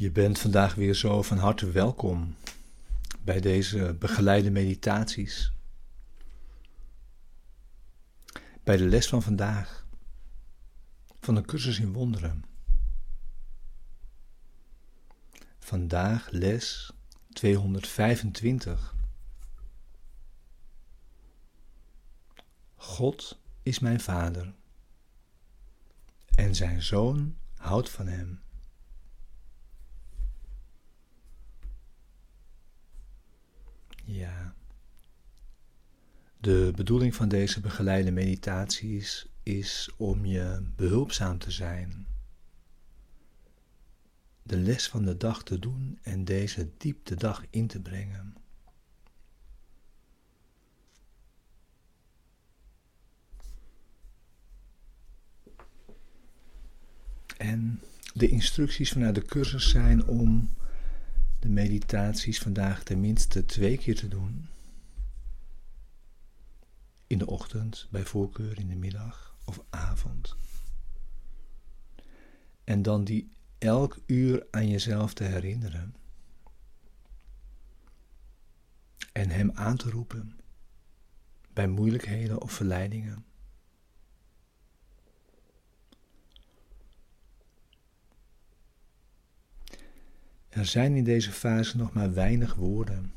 Je bent vandaag weer zo van harte welkom bij deze begeleide meditaties. Bij de les van vandaag van de cursus in wonderen. Vandaag les 225. God is mijn vader en zijn zoon houdt van hem. Ja. De bedoeling van deze begeleide meditaties is om je behulpzaam te zijn, de les van de dag te doen en deze diep de dag in te brengen. En de instructies vanuit de cursus zijn om de meditaties vandaag tenminste twee keer te doen. In de ochtend, bij voorkeur in de middag of avond. En dan die elk uur aan jezelf te herinneren. En hem aan te roepen bij moeilijkheden of verleidingen. Er zijn in deze fase nog maar weinig woorden.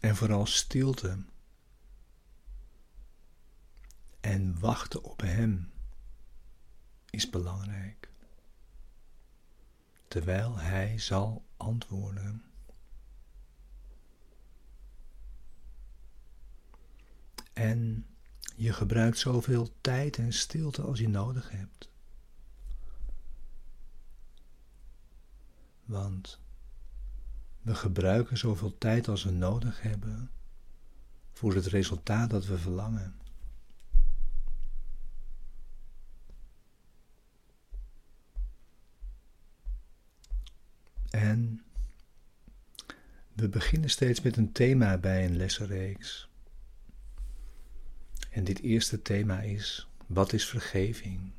En vooral stilte. En wachten op Hem is belangrijk. Terwijl Hij zal antwoorden. En je gebruikt zoveel tijd en stilte als je nodig hebt. Want we gebruiken zoveel tijd als we nodig hebben voor het resultaat dat we verlangen. En we beginnen steeds met een thema bij een lessenreeks. En dit eerste thema is: wat is vergeving?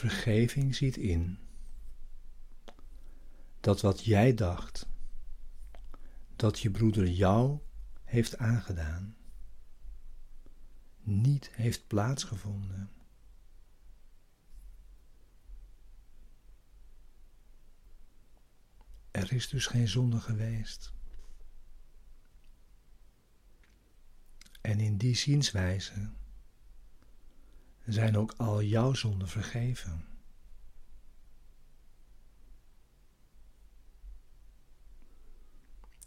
Vergeving ziet in dat wat jij dacht dat je broeder jou heeft aangedaan, niet heeft plaatsgevonden. Er is dus geen zonde geweest. En in die zienswijze zijn ook al jouw zonden vergeven.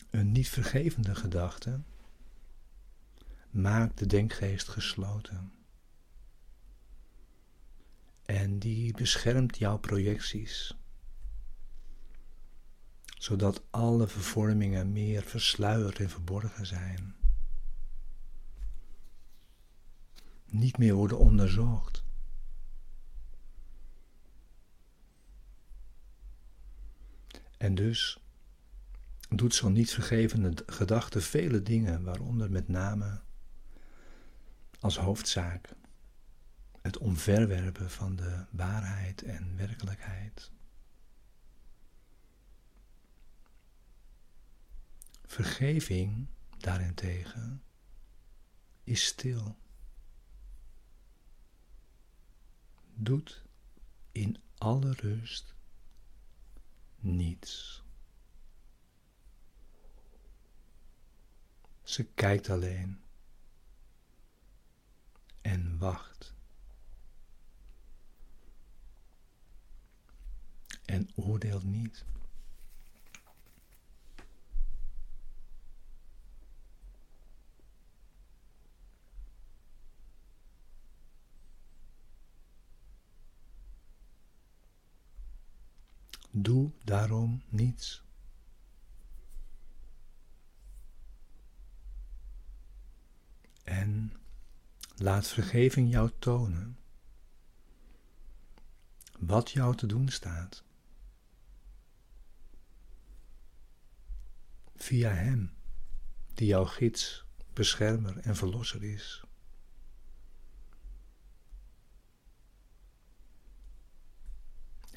Een niet vergevende gedachte maakt de denkgeest gesloten. En die beschermt jouw projecties, zodat alle vervormingen meer versluierd en verborgen zijn. Niet meer worden onderzocht. En dus doet zo'n niet vergevende gedachte vele dingen, waaronder met name als hoofdzaak het omverwerpen van de waarheid en werkelijkheid. Vergeving daarentegen is stil. Doet in alle rust niets. Ze kijkt alleen en wacht en oordeelt niet. Doe daarom niets. En laat vergeving jou tonen wat jou te doen staat. Via Hem, die jouw gids beschermer en verlosser is.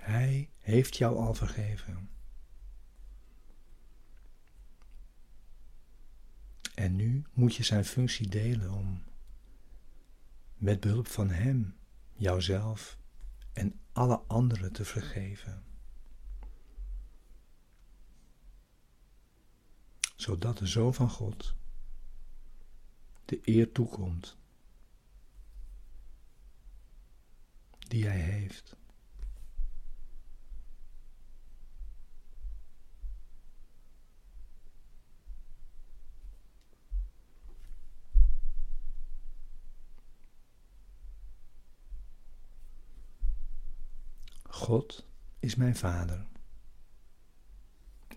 Hij heeft jou al vergeven. En nu moet je zijn functie delen om met behulp van Hem jouzelf en alle anderen te vergeven. Zodat de Zoon van God de eer toekomt die Hij heeft. God is mijn vader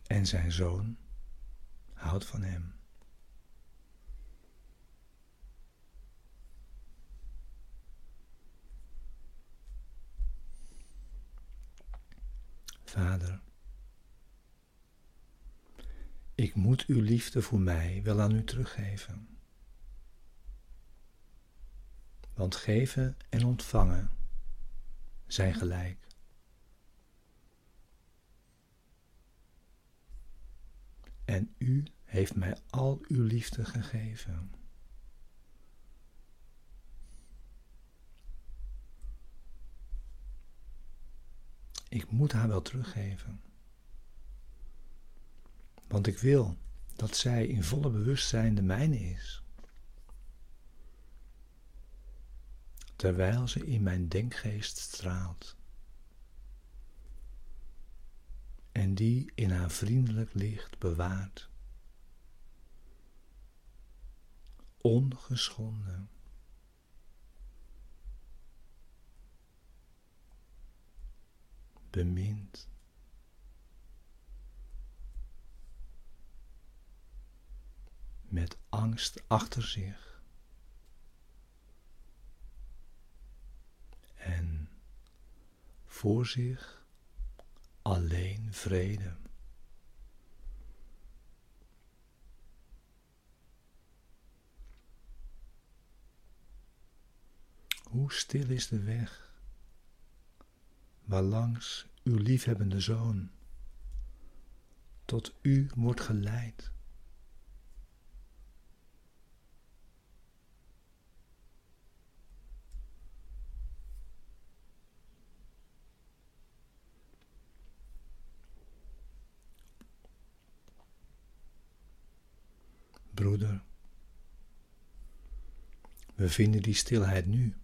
en zijn zoon houdt van hem. Vader, ik moet uw liefde voor mij wel aan u teruggeven. Want geven en ontvangen zijn gelijk. En u heeft mij al uw liefde gegeven. Ik moet haar wel teruggeven. Want ik wil dat zij in volle bewustzijn de mijne is. Terwijl ze in mijn denkgeest straalt. En die in haar vriendelijk licht bewaart. Ongeschonden. Bemind. Met angst achter zich. En voor zich alleen vrede. Hoe stil is de weg waarlangs uw liefhebbende zoon tot u wordt geleid. Broeder. We vinden die stilheid nu.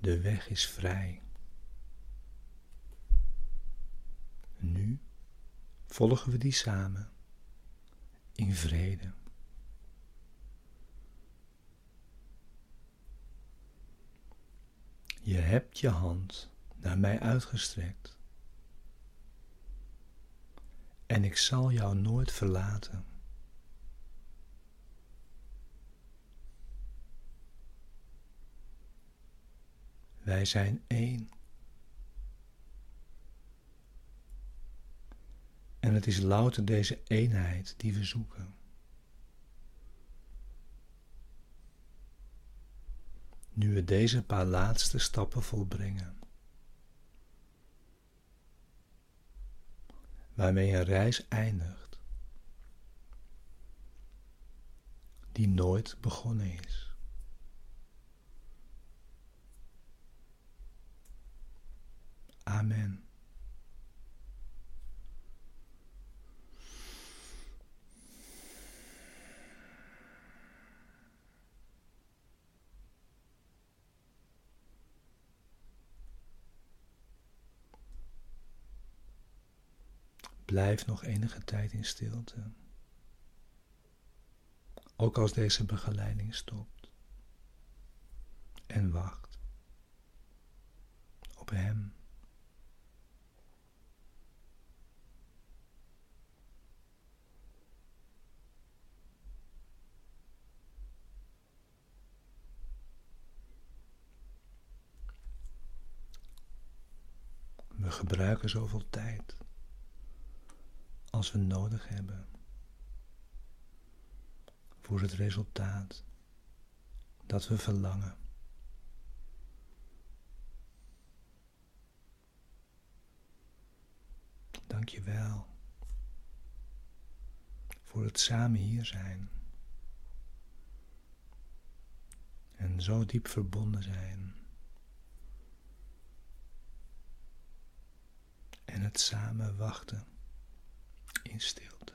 De weg is vrij. Nu volgen we die samen in vrede. Je hebt je hand naar mij uitgestrekt. En ik zal jou nooit verlaten. Wij zijn één. En het is louter deze eenheid die we zoeken. Nu we deze paar laatste stappen volbrengen. Waarmee een reis eindigt, die nooit begonnen is. Amen. Blijf nog enige tijd in stilte. Ook als deze begeleiding stopt. En wacht op Hem. We gebruiken zoveel tijd als we nodig hebben voor het resultaat dat we verlangen. Dank je wel voor het samen hier zijn en zo diep verbonden zijn en het samen wachten in stilte.